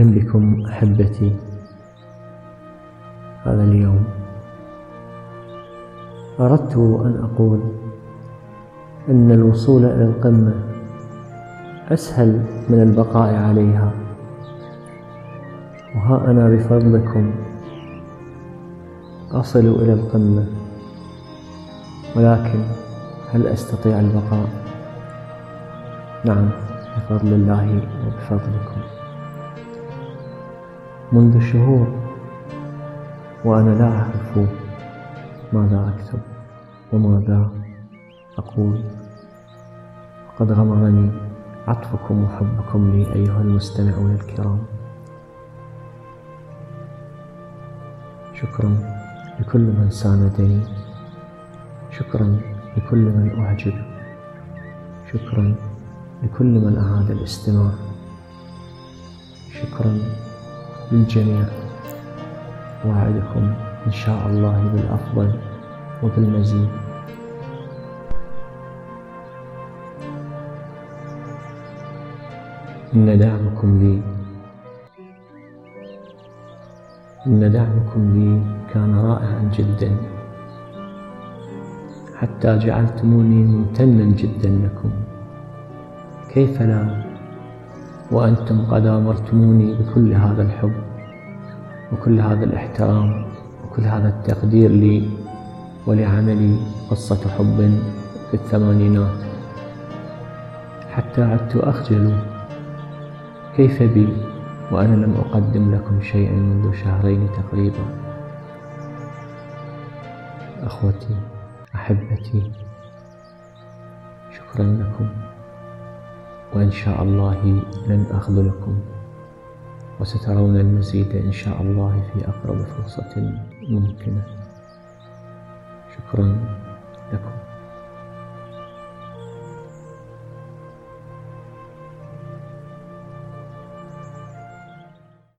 أهلا بكم أحبتي هذا اليوم. أردت أن أقول أن الوصول إلى القمة أسهل من البقاء عليها. وها أنا بفضلكم أصل إلى القمة ولكن هل أستطيع البقاء؟ نعم بفضل الله وبفضلكم. منذ شهور وأنا لا أعرف ماذا أكتب وماذا أقول. وقد غمرني عطفكم وحبكم لي أيها المستمعون الكرام. شكرا لكل من ساندني شكرا لكل من أعجب. شكرا لكل من أعاد الاستماع. شكرا للجميع وأعدكم إن شاء الله بالأفضل وبالمزيد. إن دعمكم لي إن دعمكم لي كان رائعا جدا. حتى جعلتموني ممتنا جدا لكم. كيف لا؟ وأنتم قد أمرتموني بكل هذا الحب وكل هذا الإحترام وكل هذا التقدير لي ولعملي قصة حب في الثمانينات. حتى عدت أخجل كيف بي وأنا لم أقدم لكم شيئا منذ شهرين تقريبا؟ أخوتي أحبتي شكرا لكم. وإن شاء الله لن أخذلكم وسترون المزيد إن شاء الله في أقرب فرصة ممكنة. شكرا لكم.